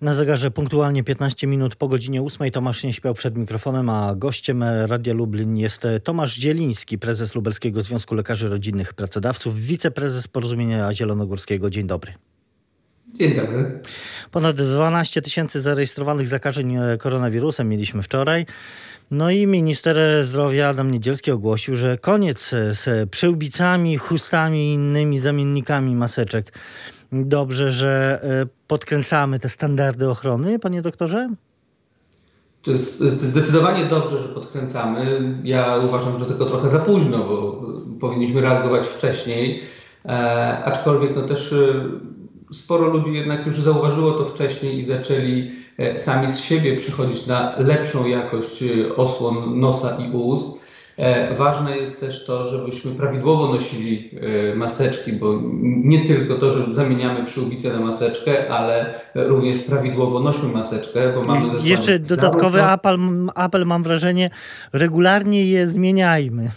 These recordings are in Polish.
Na zegarze punktualnie 15 minut po godzinie 8 Tomasz nie śpiał przed mikrofonem, a gościem Radia Lublin jest Tomasz Zieliński, prezes Lubelskiego Związku Lekarzy Rodzinnych Pracodawców, wiceprezes Porozumienia Zielonogórskiego. Dzień dobry. Dzień dobry. Ponad 12 tysięcy zarejestrowanych zakażeń koronawirusem mieliśmy wczoraj. No i minister zdrowia Adam Niedzielski ogłosił, że koniec z przyłbicami, chustami i innymi zamiennikami maseczek. Dobrze, że e, podkręcamy te standardy ochrony, panie doktorze? To jest zdecydowanie dobrze, że podkręcamy. Ja uważam, że tylko trochę za późno, bo powinniśmy reagować wcześniej. E, aczkolwiek no też e, sporo ludzi jednak już zauważyło to wcześniej i zaczęli e, sami z siebie przychodzić na lepszą jakość osłon nosa i ust. E, ważne jest też to, żebyśmy prawidłowo nosili maseczki, bo nie tylko to, że zamieniamy przyłbicę na maseczkę, ale również prawidłowo nośmy maseczkę, bo mamy... Jeszcze dodatkowy apel, apel, mam wrażenie, regularnie je zmieniajmy.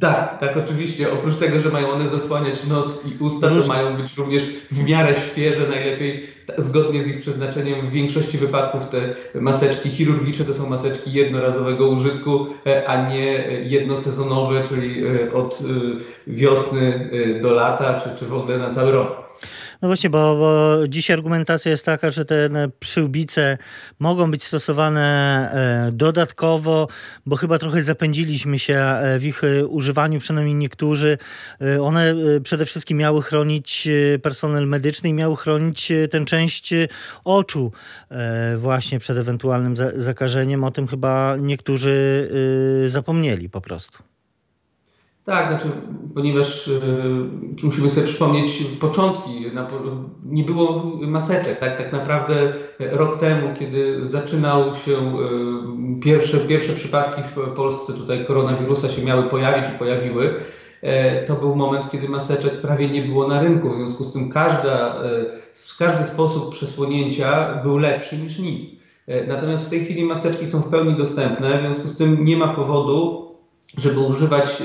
Tak, tak, oczywiście. Oprócz tego, że mają one zasłaniać nos i usta, to mają być również w miarę świeże, najlepiej zgodnie z ich przeznaczeniem. W większości wypadków te maseczki chirurgiczne to są maseczki jednorazowego użytku, e, a nie jednosezonowe, czyli e, od e, wiosny do lata, czy, czy w ogóle na cały rok. No właśnie, bo, bo dziś argumentacja jest taka, że te przyłbice mogą być stosowane e, dodatkowo, bo chyba trochę zapędziliśmy się e, w ich e, używaniu, przynajmniej niektórzy. One przede wszystkim miały chronić personel medyczny i miały chronić tę część oczu właśnie przed ewentualnym zakażeniem. O tym chyba niektórzy zapomnieli po prostu. Tak, znaczy, ponieważ y, musimy sobie przypomnieć początki. nie było maseczek. Tak, tak naprawdę rok temu, kiedy zaczynał się y, pierwsze, pierwsze przypadki w Polsce tutaj koronawirusa się miały pojawić i pojawiły, e, to był moment, kiedy maseczek prawie nie było na rynku. W związku z tym każda, e, każdy sposób przesłonięcia był lepszy niż nic. E, natomiast w tej chwili maseczki są w pełni dostępne, w związku z tym nie ma powodu, żeby używać e,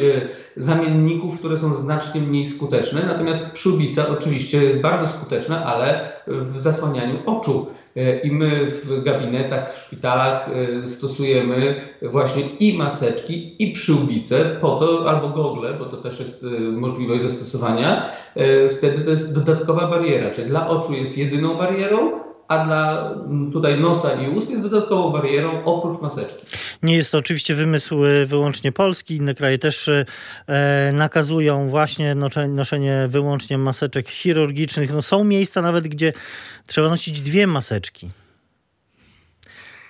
zamienników, które są znacznie mniej skuteczne. Natomiast przyłbica oczywiście jest bardzo skuteczna, ale w zasłanianiu oczu. E, I my w gabinetach, w szpitalach e, stosujemy właśnie i maseczki, i przyłbice po to, albo gogle, bo to też jest możliwość zastosowania. Wtedy to jest dodatkowa bariera, czyli dla oczu jest jedyną barierą, a dla mm, tutaj nosa i ust jest dodatkową barierą oprócz maseczki. Nie jest to oczywiście wymysł e, wyłącznie polski. Inne kraje też e, nakazują właśnie noszenie wyłącznie maseczek chirurgicznych. No, są miejsca nawet, gdzie trzeba nosić dwie maseczki.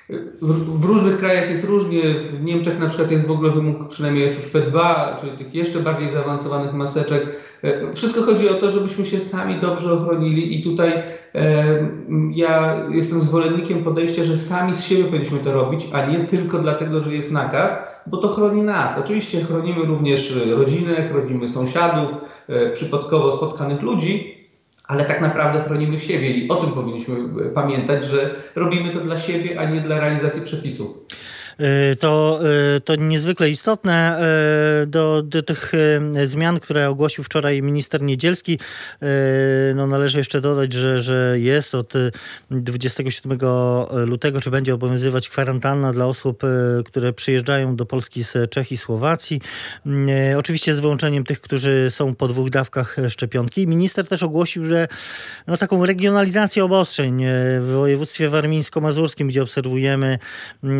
W, w, różnych krajach jest różnie. W Niemczech na przykład jest w ogóle wymóg przynajmniej FFP2, czyli tych jeszcze bardziej zaawansowanych maseczek. E, wszystko chodzi o to, żebyśmy się sami dobrze ochronili i tutaj e, ja jestem zwolennikiem podejścia, że sami z siebie powinniśmy to robić, a nie tylko dlatego, że jest nakaz, bo to chroni nas. Oczywiście chronimy również rodzinę, chronimy sąsiadów, e, przypadkowo spotkanych ludzi, ale tak naprawdę chronimy siebie i o tym powinniśmy pamiętać, że robimy to dla siebie, a nie dla realizacji przepisu. Y, to, y, to niezwykle istotne y, do, do tych zmian, które ogłosił wczoraj minister Niedzielski. No, należy jeszcze dodać, że, że jest od 27 lutego, czy będzie obowiązywać kwarantanna dla osób, które przyjeżdżają do Polski z Czech i Słowacji. Oczywiście z wyłączeniem tych, którzy są po dwóch dawkach szczepionki. Minister też ogłosił, że no, taką regionalizację obostrzeń w województwie warmińsko-mazurskim, gdzie obserwujemy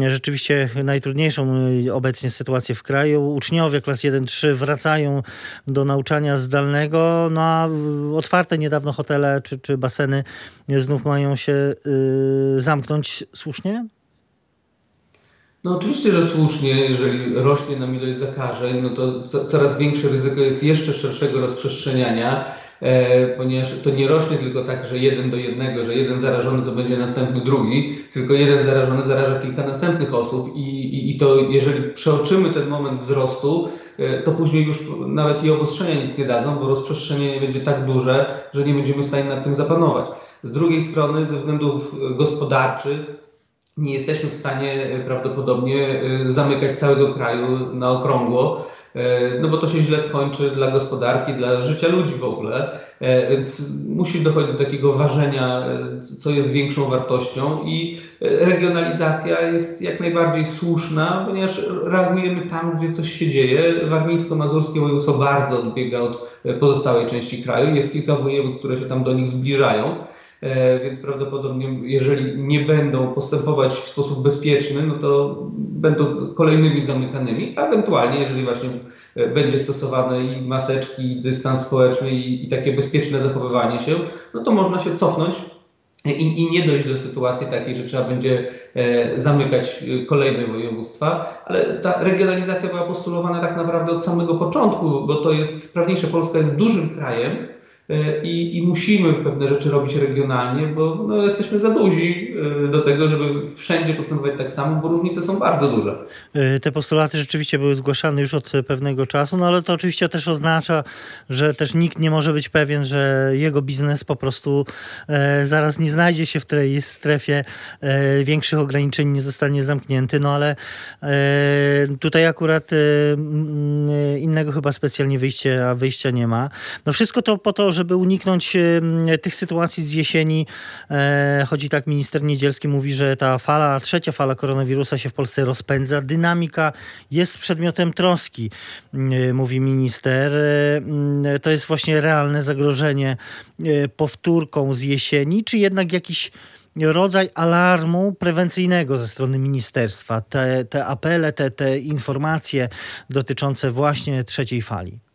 rzeczywiście najtrudniejszą y, obecnie sytuację w kraju. Uczniowie klas 1-3 wracają do nauczania zdalnego, no a otwarte niedawno hotele czy, czy baseny znów mają się y, zamknąć. Słusznie? No oczywiście, że słusznie, jeżeli rośnie nam ilość zakażeń, no to coraz większe ryzyko jest jeszcze szerszego rozprzestrzeniania ponieważ to nie rośnie tylko tak, że jeden do jednego, że jeden zarażony to będzie następny drugi, tylko jeden zarażony zaraża kilka następnych osób i, i, i to jeżeli przeoczymy ten moment wzrostu, e, to później już nawet i obostrzenia nic nie dadzą, bo rozprzestrzenienie będzie tak duże, że nie będziemy w stanie nad tym zapanować. Z drugiej strony, ze względów gospodarczych, nie jesteśmy w stanie prawdopodobnie zamykać całego kraju na okrągło. E, no bo to się źle skończy dla gospodarki, dla życia ludzi w ogóle, e, więc musi dochodzić do takiego ważenia, e, co jest większą wartością i regionalizacja jest jak najbardziej słuszna, ponieważ reagujemy tam, gdzie coś się dzieje. Warmińsko-mazurskie województwo bardzo odbiega od pozostałej części kraju. Jest kilka województw, które się tam do nich zbliżają. E, więc prawdopodobnie, jeżeli nie będą postępować w sposób bezpieczny, no to będą kolejnymi zamykanymi, a ewentualnie, jeżeli właśnie e, będzie stosowane i maseczki, i dystans społeczny, i, i takie bezpieczne zachowywanie się, no to można się cofnąć i, i, nie dojść do sytuacji takiej, że trzeba będzie e, zamykać kolejne województwa, ale ta regionalizacja była postulowana tak naprawdę od samego początku, bo to jest sprawniejsze. Polska jest dużym krajem, i, i, musimy pewne rzeczy robić regionalnie, bo no, jesteśmy za duzi e, do tego, żeby wszędzie postępować tak samo, bo różnice są bardzo duże. E, te postulaty rzeczywiście były zgłaszane już od pewnego czasu, no ale to oczywiście też oznacza, że też nikt nie może być pewien, że jego biznes po prostu e, zaraz nie znajdzie się w tej strefie e, większych ograniczeń, nie zostanie zamknięty, no ale e, tutaj akurat innego chyba specjalnie wyjścia, wyjścia nie ma. No wszystko to po to, żeby uniknąć tych sytuacji z jesieni, e, chodzi tak minister Niedzielski mówi, że ta fala, trzecia fala koronawirusa się w Polsce rozpędza. Dynamika jest przedmiotem troski, e, mówi minister. E, to jest właśnie realne zagrożenie powtórką z jesieni, czy jednak jakiś rodzaj alarmu prewencyjnego ze strony ministerstwa, te, te apele, te, te informacje dotyczące właśnie trzeciej fali?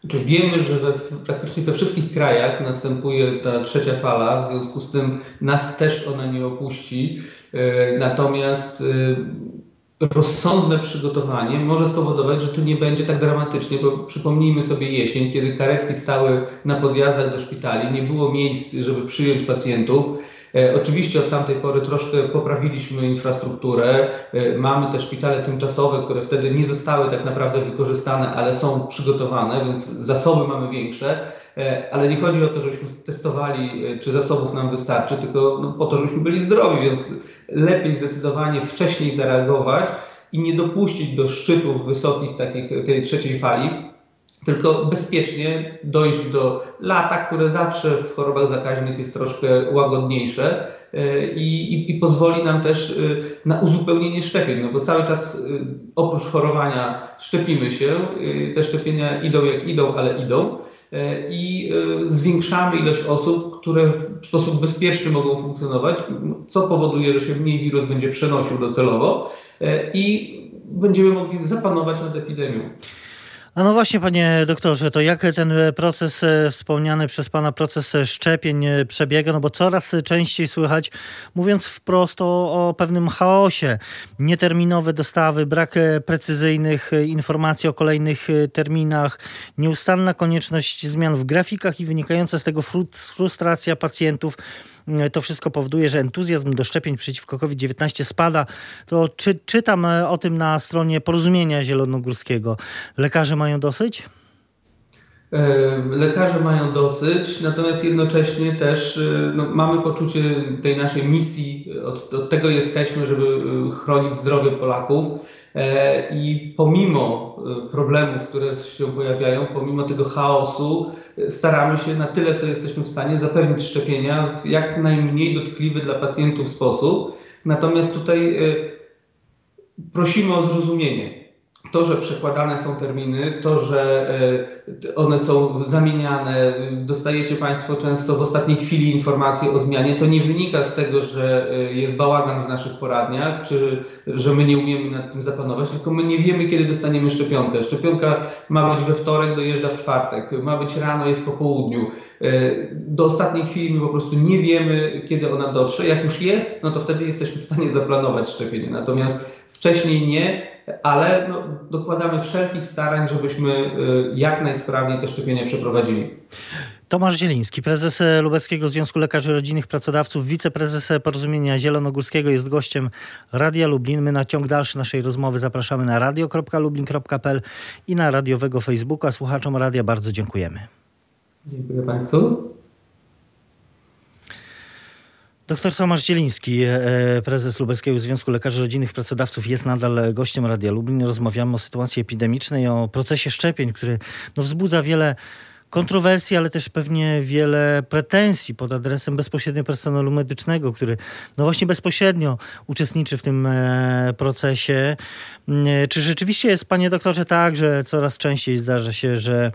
Znaczy wiemy, że we, praktycznie we wszystkich krajach następuje ta trzecia fala, w związku z tym nas też ona nie opuści. E, natomiast e, rozsądne przygotowanie może spowodować, że to nie będzie tak dramatycznie, bo przypomnijmy sobie jesień, kiedy karetki stały na podjazdach do szpitali, nie było miejsc, żeby przyjąć pacjentów. E, oczywiście od tamtej pory troszkę poprawiliśmy infrastrukturę. E, mamy te szpitale tymczasowe, które wtedy nie zostały tak naprawdę wykorzystane, ale są przygotowane, więc zasoby mamy większe. E, ale nie chodzi o to, żebyśmy testowali, czy zasobów nam wystarczy, tylko no, po to, żebyśmy byli zdrowi, więc lepiej zdecydowanie wcześniej zareagować i nie dopuścić do szczytów wysokich takich tej trzeciej fali tylko bezpiecznie dojść do lata, które zawsze w chorobach zakaźnych jest troszkę łagodniejsze e, i, i, i, pozwoli nam też e, na uzupełnienie szczepień, no bo cały czas e, oprócz chorowania szczepimy się, te szczepienia idą jak idą, ale idą i zwiększamy ilość osób, które w sposób bezpieczny mogą funkcjonować, co powoduje, że się mniej wirus będzie przenosił docelowo i będziemy mogli zapanować nad epidemią. A no właśnie, panie doktorze, to jak ten proces e, wspomniany przez pana proces szczepień e, przebiega? No bo coraz częściej słychać, mówiąc wprost o, o pewnym chaosie, nieterminowe dostawy, brak e, precyzyjnych informacji o kolejnych terminach, nieustanna konieczność zmian w grafikach i wynikająca z tego frustracja pacjentów. To wszystko powoduje, że entuzjazm do szczepień przeciwko COVID-19 spada. To czy, czytam o tym na stronie Porozumienia Zielonogórskiego. Lekarze mają dosyć? E, lekarze mają dosyć, natomiast jednocześnie też e, no, mamy poczucie tej naszej misji, od, od, tego jesteśmy, żeby e, chronić zdrowie Polaków. I pomimo problemów, które się pojawiają, pomimo tego chaosu, staramy się na tyle, co jesteśmy w stanie zapewnić szczepienia w jak najmniej dotkliwy dla pacjentów sposób. Natomiast tutaj prosimy o zrozumienie to, że przekładane są terminy, to, że e, one są zamieniane, dostajecie Państwo często w ostatniej chwili informacje o zmianie, to nie wynika z tego, że e, jest bałagan w naszych poradniach, czy że my nie umiemy nad tym zapanować, tylko my nie wiemy, kiedy dostaniemy szczepionkę. Szczepionka ma być we wtorek, dojeżdża w czwartek, ma być rano, jest po południu. E, do ostatniej chwili my po prostu nie wiemy, kiedy ona dotrze. Jak już jest, no to wtedy jesteśmy w stanie zaplanować szczepienie. Natomiast wcześniej nie, ale no, dokładamy wszelkich starań, żebyśmy y, jak najsprawniej te szczepienia przeprowadzili. Tomasz Zieliński, prezes Lubeckiego Związku Lekarzy Rodzinnych Pracodawców, wiceprezes Porozumienia Zielonogórskiego jest gościem Radia Lublin. My na ciąg dalszy naszej rozmowy zapraszamy na radio.lublin.pl i na radiowego Facebooka. Słuchaczom radia bardzo dziękujemy. Dziękuję Państwu. Doktor Tomasz Zieliński, e, prezes Lubelskiego Związku Lekarzy Rodzinnych Pracodawców jest nadal gościem Radia Lublin. Rozmawiamy o sytuacji epidemicznej, o procesie szczepień, który no, wzbudza wiele kontrowersji, ale też pewnie wiele pretensji pod adresem bezpośrednio personelu medycznego, który no właśnie bezpośrednio uczestniczy w tym e, procesie. Mm, czy rzeczywiście jest, panie doktorze, tak, że coraz częściej zdarza się, że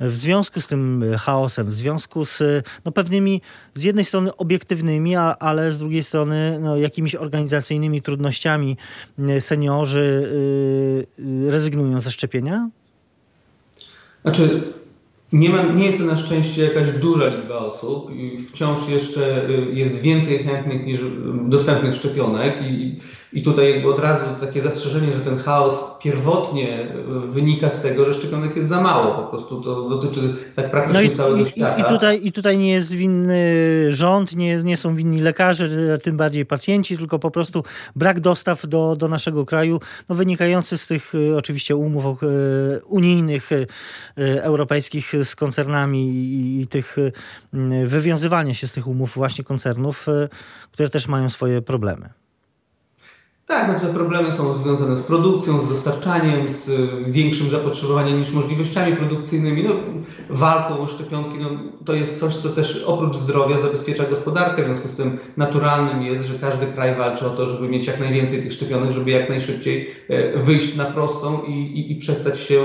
w związku z tym chaosem, w związku z no, pewnymi z jednej strony obiektywnymi, a, ale z drugiej strony no, jakimiś organizacyjnymi trudnościami mm, seniorzy yy, rezygnują ze szczepienia? Znaczy, nie, ma, nie jest to na szczęście jakaś duża liczba osób i wciąż jeszcze y, jest więcej chętnych niż dostępnych szczepionek i, i tutaj jakby od razu takie zastrzeżenie, że ten chaos pierwotnie wynika z tego, że szczepionek jest za mało. Po prostu to dotyczy tak praktycznie no i, całego i, świata. I tutaj, I tutaj nie jest winny rząd, nie, nie są winni lekarze, tym bardziej pacjenci, tylko po prostu brak dostaw do, do naszego kraju, no wynikający z tych y, oczywiście umów y, unijnych, y, europejskich z koncernami i, i tych wywiązywania się z tych umów właśnie koncernów, które też mają swoje problemy. Tak, no te problemy są związane z produkcją, z dostarczaniem, z y, większym zapotrzebowaniem niż możliwościami produkcyjnymi. No, walką o szczepionki no, to jest coś, co też oprócz zdrowia zabezpiecza gospodarkę. W związku z tym naturalnym jest, że każdy kraj walczy o to, żeby mieć jak najwięcej tych szczepionek, żeby jak najszybciej e, wyjść na prostą i, i, i przestać się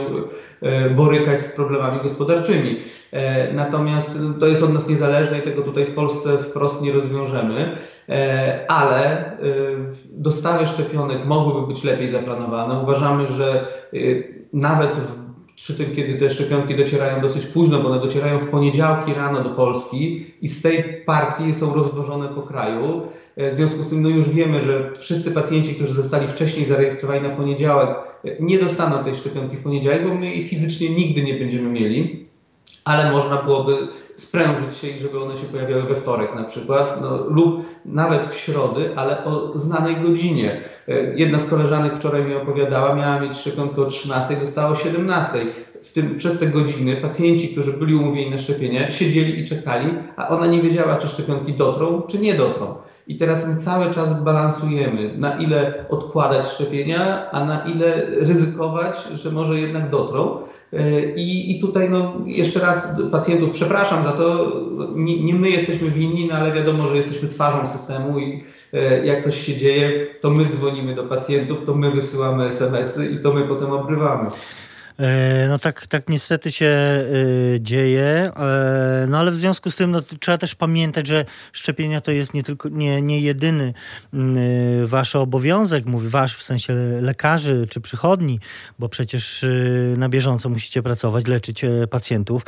e, borykać z problemami gospodarczymi. E, natomiast to jest od nas niezależne i tego tutaj w Polsce wprost nie rozwiążemy. E, ale e, dostawy szczepionek mogłyby być lepiej zaplanowane. Uważamy, że e, nawet w przy tym, kiedy te szczepionki docierają dosyć późno, bo one docierają w poniedziałki rano do Polski i z tej partii są rozwożone po kraju. W związku z tym no już wiemy, że wszyscy pacjenci, którzy zostali wcześniej zarejestrowani na poniedziałek, nie dostaną tej szczepionki w poniedziałek, bo my jej fizycznie nigdy nie będziemy mieli, ale można byłoby sprężyć się i żeby one się pojawiały we wtorek na przykład, no, lub nawet w środy, ale o znanej godzinie. E, jedna z koleżanek wczoraj mi opowiadała, miała mieć szczepionkę o 13, dostała o 17. W tym, przez te godziny pacjenci, którzy byli umówieni na szczepienie, siedzieli i czekali, a ona nie wiedziała, czy szczepionki dotrą, czy nie dotrą. I teraz my cały czas balansujemy, na ile odkładać szczepienia, a na ile ryzykować, że może jednak dotrą. E, I, I tutaj no, jeszcze raz pacjentów przepraszam za to, nie, nie, my jesteśmy winni, no, ale wiadomo, że jesteśmy twarzą systemu i e, jak coś się dzieje, to my dzwonimy do pacjentów, to my wysyłamy SMS-y i to my potem obrywamy. E, no tak, tak niestety się e, dzieje, e, no ale w związku z tym no, trzeba też pamiętać, że szczepienia to jest nie tylko nie, nie jedyny wasz obowiązek, mówię wasz w sensie lekarzy czy przychodni, bo przecież na bieżąco musicie pracować, leczyć pacjentów.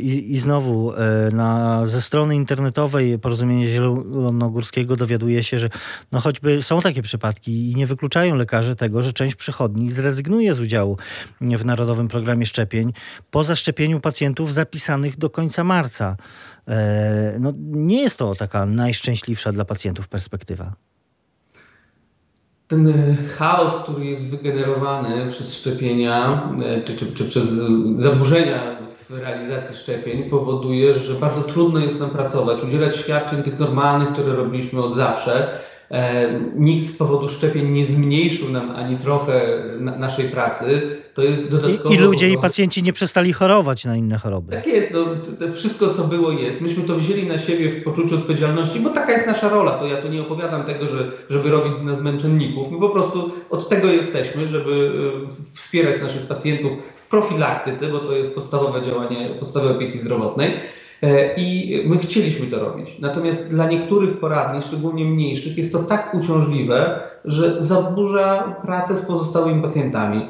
I, i znowu na, ze strony internetowej Porozumienia Zielonogórskiego dowiaduje się, że no choćby są takie przypadki i nie wykluczają lekarze tego, że część przychodni zrezygnuje z udziału w Narodowym Programie Szczepień po zaszczepieniu pacjentów zapisanych do końca marca. E, no, nie jest to taka najszczęśliwsza dla pacjentów perspektywa. Ten e, chaos, który jest wygenerowany przez szczepienia, e, czy, czy, czy przez zaburzenia w realizacji szczepień, powoduje, że bardzo trudno jest nam pracować, udzielać świadczeń tych normalnych, które robiliśmy od zawsze nikt z powodu szczepień nie zmniejszył nam ani trochę na, naszej pracy. To jest dodatkowo. I, I ludzie, i pacjenci nie przestali chorować na inne choroby. Tak jest. No, to, to wszystko, co było, jest. Myśmy to wzięli na siebie w poczuciu odpowiedzialności, bo taka jest nasza rola. To ja tu nie opowiadam tego, że, żeby robić z nas męczenników. My po prostu od tego jesteśmy, żeby e, wspierać naszych pacjentów w profilaktyce, bo to jest podstawowe działanie podstawowej opieki zdrowotnej. E, I my chcieliśmy to robić. Natomiast dla niektórych poradni, szczególnie mniejszych, jest to tak uciążliwe, że zaburza pracę z pozostałymi pacjentami.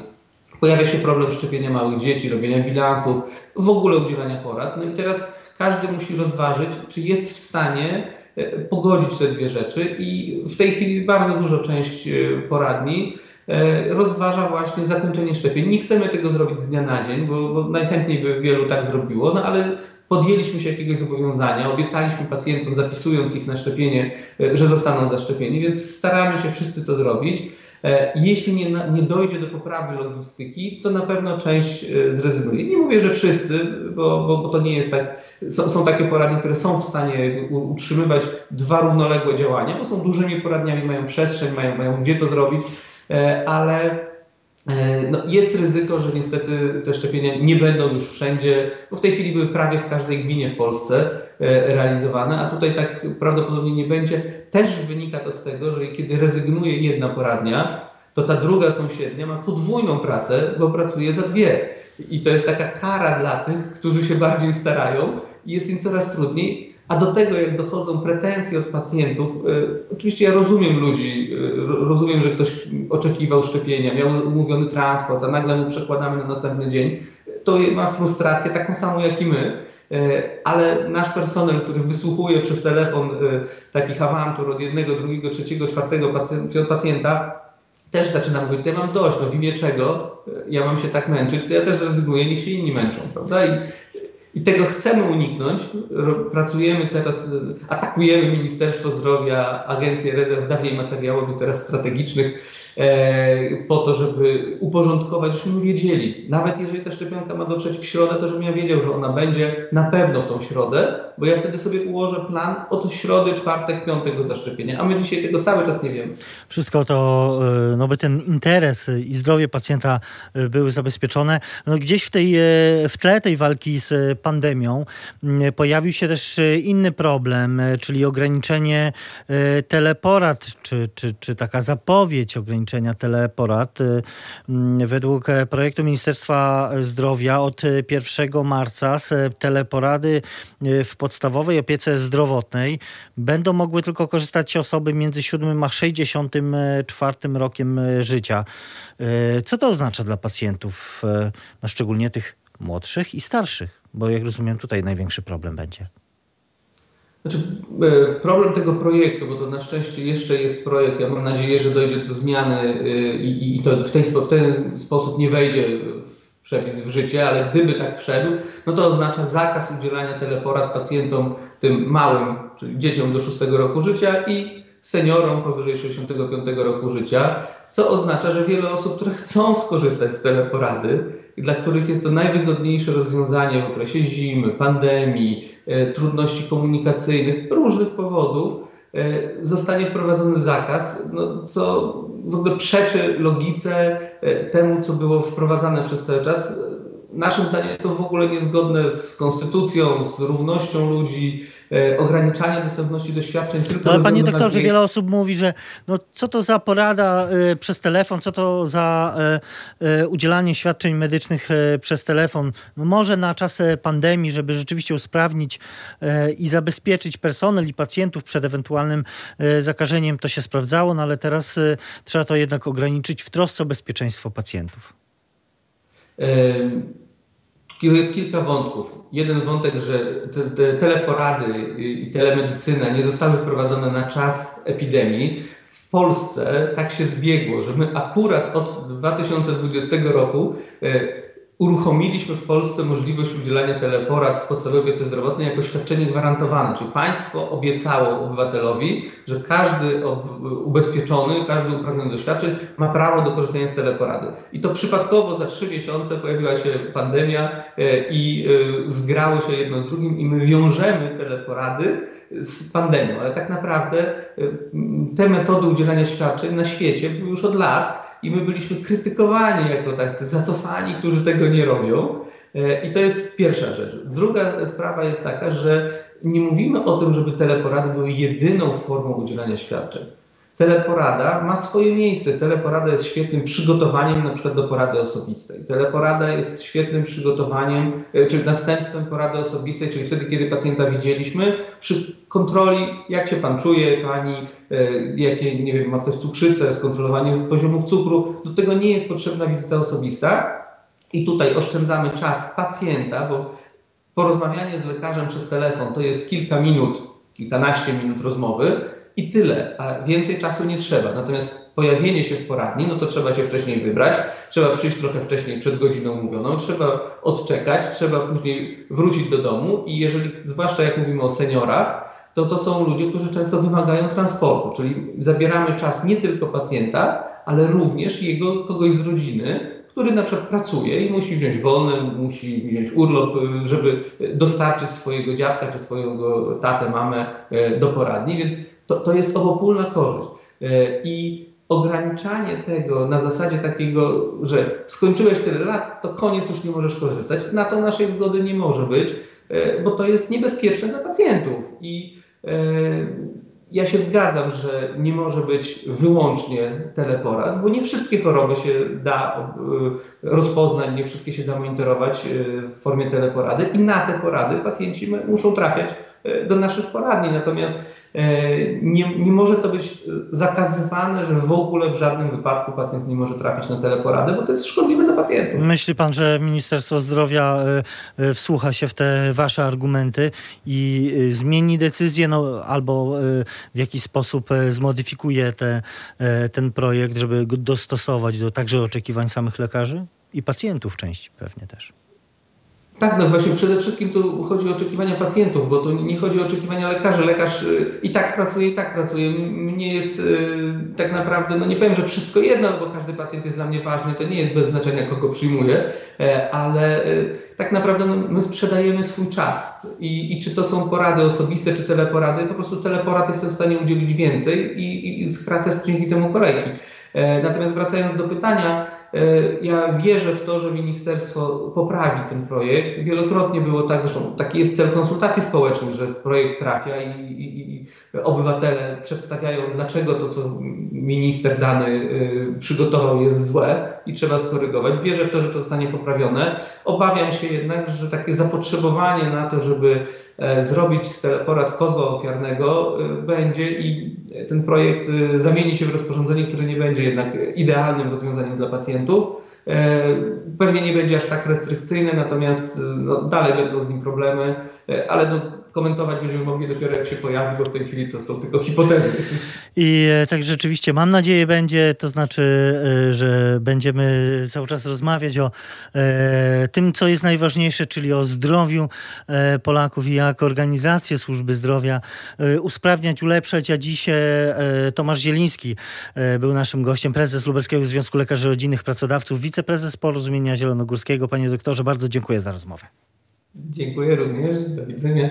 Pojawia się problem szczepienia małych dzieci, robienia bilansów, w ogóle udzielania porad. No i teraz każdy musi rozważyć, czy jest w stanie e, pogodzić te dwie rzeczy i w tej chwili bardzo duża część e, poradni rozważa właśnie zakończenie szczepień. Nie chcemy tego zrobić z dnia na dzień, bo, bo najchętniej by wielu tak zrobiło, no ale podjęliśmy się jakiegoś zobowiązania, obiecaliśmy pacjentom, zapisując ich na szczepienie, e, że zostaną zaszczepieni, więc staramy się wszyscy to zrobić. E, jeśli nie, nie dojdzie do poprawy logistyki, to na pewno część e, zrezygnuje. Nie mówię, że wszyscy, bo, bo, bo to nie jest tak. Są, są, takie poradnie, które są w stanie utrzymywać dwa równoległe działania, bo są dużymi poradniami, mają przestrzeń, mają, mają gdzie to zrobić, ale no, jest ryzyko, że niestety te szczepienia nie będą już wszędzie, bo w tej chwili były prawie w każdej gminie w Polsce realizowane, a tutaj tak prawdopodobnie nie będzie. Też wynika to z tego, że kiedy rezygnuje jedna poradnia, to ta druga sąsiednia ma podwójną pracę, bo pracuje za dwie. I to jest taka kara dla tych, którzy się bardziej starają i jest im coraz trudniej. A do tego, jak dochodzą pretensje od pacjentów, y, oczywiście ja rozumiem ludzi, y, rozumiem, że ktoś oczekiwał szczepienia, miał umówiony transport, a nagle mu przekładamy na następny dzień, to ma frustrację taką samą jak i my. E, ale nasz personel, który wysłuchuje przez telefon takich awantur od jednego, drugiego, trzeciego, czwartego pacjenta, też zaczyna mówić, to ja mam dość, no w imię czego ja mam się tak męczyć, to ja też rezygnuję, niech się inni męczą, prawda? I, i tego chcemy uniknąć. Pracujemy teraz, atakujemy Ministerstwo Zdrowia, Agencję Rezerw Dawniej Materiałowych, teraz strategicznych, po to, żeby uporządkować, żebyśmy wiedzieli, nawet jeżeli ta szczepionka ma dotrzeć w środę, to żebym ja wiedział, że ona będzie na pewno w tą środę, bo ja wtedy sobie ułożę plan od środy, czwartek, piątek do zaszczepienia, a my dzisiaj tego cały czas nie wiemy. Wszystko to, e, no by ten interes i zdrowie pacjenta e, były zabezpieczone. No gdzieś w, tej, w tle tej walki z pandemią pojawił się też inny problem, czyli ograniczenie teleporad, czy, czy, czy taka zapowiedź ograniczenia ograniczenia teleporad. Y, mm, według e, projektu Ministerstwa Zdrowia od 1 marca teleporady y, w podstawowej opiece zdrowotnej będą mogły tylko korzystać osoby między 7 a 64 rokiem e, życia. E, co to oznacza dla pacjentów, no szczególnie tych młodszych i starszych? Bo jak rozumiem, tutaj największy problem będzie. Znaczy, e, problem tego projektu, bo to na szczęście jeszcze jest projekt, ja mam nadzieję, że dojdzie do zmiany e, i, i to w ten, w ten sposób nie wejdzie w przepis w życie, ale gdyby tak wszedł, no to oznacza zakaz udzielania teleporad pacjentom tym małym, czyli dzieciom do 6 roku życia i seniorom powyżej 65 roku życia, co oznacza, że wiele osób, które chcą skorzystać z teleporady dla których jest to najwygodniejsze rozwiązanie w okresie zimy, pandemii, trudności komunikacyjnych, różnych powodów, e, zostanie wprowadzony zakaz, no, co w ogóle przeczy logice e, temu, co było wprowadzane przez cały czas naszym zdaniem jest to w ogóle niezgodne z konstytucją, z równością ludzi, e, ograniczania dostępności do świadczeń tylko no, Ale panie doktorze, wiele osób mówi, że no, co to za porada y, przez telefon, co to za y, y, udzielanie świadczeń medycznych przez telefon. No, może na czas pandemii, żeby rzeczywiście usprawnić i zabezpieczyć personel i pacjentów przed ewentualnym zakażeniem, to się sprawdzało, no ale teraz trzeba to jednak ograniczyć w trosce o bezpieczeństwo pacjentów. Jest kilka wątków. Jeden wątek, że te, te teleporady i telemedycyna nie zostały wprowadzone na czas epidemii. W Polsce tak się zbiegło, że my akurat od 2020 roku e, uruchomiliśmy w Polsce możliwość udzielania teleporad w podstawowej opiece zdrowotnej jako świadczenie gwarantowane, czyli państwo obiecało obywatelowi, że każdy ubezpieczony, każdy uprawniony do świadczeń ma prawo do korzystania z teleporady. I to przypadkowo za trzy miesiące pojawiła się pandemia e, i e, zgrało się jedno z drugim i my wiążemy teleporady z pandemią, ale tak naprawdę e, te metody udzielania świadczeń na świecie były już od lat i my byliśmy krytykowani jako tacy zacofani, którzy tego nie robią. E, I to jest pierwsza rzecz. Druga sprawa jest taka, że nie mówimy o tym, żeby teleporady były jedyną formą udzielania świadczeń. Teleporada ma swoje miejsce. Teleporada jest świetnym przygotowaniem na przykład do porady osobistej. Teleporada jest świetnym przygotowaniem, e, czy następstwem porady osobistej, czyli wtedy, kiedy pacjenta widzieliśmy, przy kontroli, jak się pan czuje, pani, e, jakie, nie wiem, ma ktoś cukrzycę, skontrolowanie poziomów cukru. Do tego nie jest potrzebna wizyta osobista. I tutaj oszczędzamy czas pacjenta, bo porozmawianie z lekarzem przez telefon to jest kilka minut, kilkanaście minut rozmowy i tyle, a więcej czasu nie trzeba. Natomiast pojawienie się w poradni, no to trzeba się wcześniej wybrać, trzeba przyjść trochę wcześniej przed godziną umówioną, trzeba odczekać, trzeba później wrócić do domu i jeżeli, zwłaszcza jak mówimy o seniorach, to to są ludzie, którzy często wymagają transportu, czyli zabieramy czas nie tylko pacjenta, ale również jego kogoś z rodziny, który na przykład pracuje i musi wziąć wolny, musi wziąć urlop, żeby dostarczyć swojego dziadka czy swojego tatę, mamę e, do poradni, więc to, to jest obopólna korzyść. E, I ograniczanie tego na zasadzie takiego, że skończyłeś tyle lat, to koniec już nie możesz korzystać, na to naszej zgody nie może być, e, bo to jest niebezpieczne dla pacjentów. I ja się zgadzam, że nie może być wyłącznie teleporad, bo nie wszystkie choroby się da e, rozpoznać, nie wszystkie się da monitorować e, w formie teleporady i na te porady pacjenci muszą trafiać e, do naszych poradni. Natomiast E, nie, nie może to być zakazywane, że w ogóle w żadnym wypadku pacjent nie może trafić na teleporadę, bo to jest szkodliwe dla pacjentów. Myśli pan, że Ministerstwo Zdrowia e, e, wsłucha się w te wasze argumenty i zmieni decyzję, no, albo w jakiś sposób zmodyfikuje te, ten projekt, żeby go dostosować do także oczekiwań samych lekarzy i pacjentów części pewnie też? Tak, no właśnie przede wszystkim tu chodzi o oczekiwania pacjentów, bo to nie chodzi o oczekiwania lekarzy. Lekarz y, i tak pracuje, i tak pracuje. Mnie jest y, tak naprawdę, no nie powiem, że wszystko jedno, bo każdy pacjent jest dla mnie ważny, to nie jest bez znaczenia, kogo przyjmuję, e, ale y, tak naprawdę no, my sprzedajemy swój czas. I, I, czy to są porady osobiste, czy teleporady, po prostu teleporad jestem w stanie udzielić więcej i, i skracać dzięki temu kolejki. E, natomiast wracając do pytania, ja wierzę w to, że ministerstwo poprawi ten projekt. Wielokrotnie było tak, zresztą taki jest cel konsultacji społecznych, że projekt trafia i, i, i obywatele przedstawiają, dlaczego to, co minister dany y, przygotował, jest złe i trzeba skorygować. Wierzę w to, że to zostanie poprawione. Obawiam się jednak, że takie zapotrzebowanie na to, żeby e, zrobić z teleporad kozła ofiarnego y, będzie i ten projekt zamieni się w rozporządzenie, które nie będzie jednak idealnym rozwiązaniem dla pacjentów. E, pewnie nie będzie aż tak restrykcyjne, natomiast no, dalej będą z nim problemy, e, ale no, komentować będziemy mogli dopiero jak się pojawi, bo w tej chwili to są tylko hipotezy. I e, tak rzeczywiście mam nadzieję będzie, to znaczy, e, że będziemy cały czas rozmawiać o e, tym, co jest najważniejsze, czyli o zdrowiu Polaków i jak organizację służby zdrowia usprawniać, ulepszać. A dziś Tomasz Zieliński był naszym gościem, prezes Lubelskiego Związku Lekarzy Rodzinnych Pracodawców, wiceprezes Porozumienia Zielonogórskiego. Panie doktorze, bardzo dziękuję za rozmowę. Dziękuję również. Do widzenia.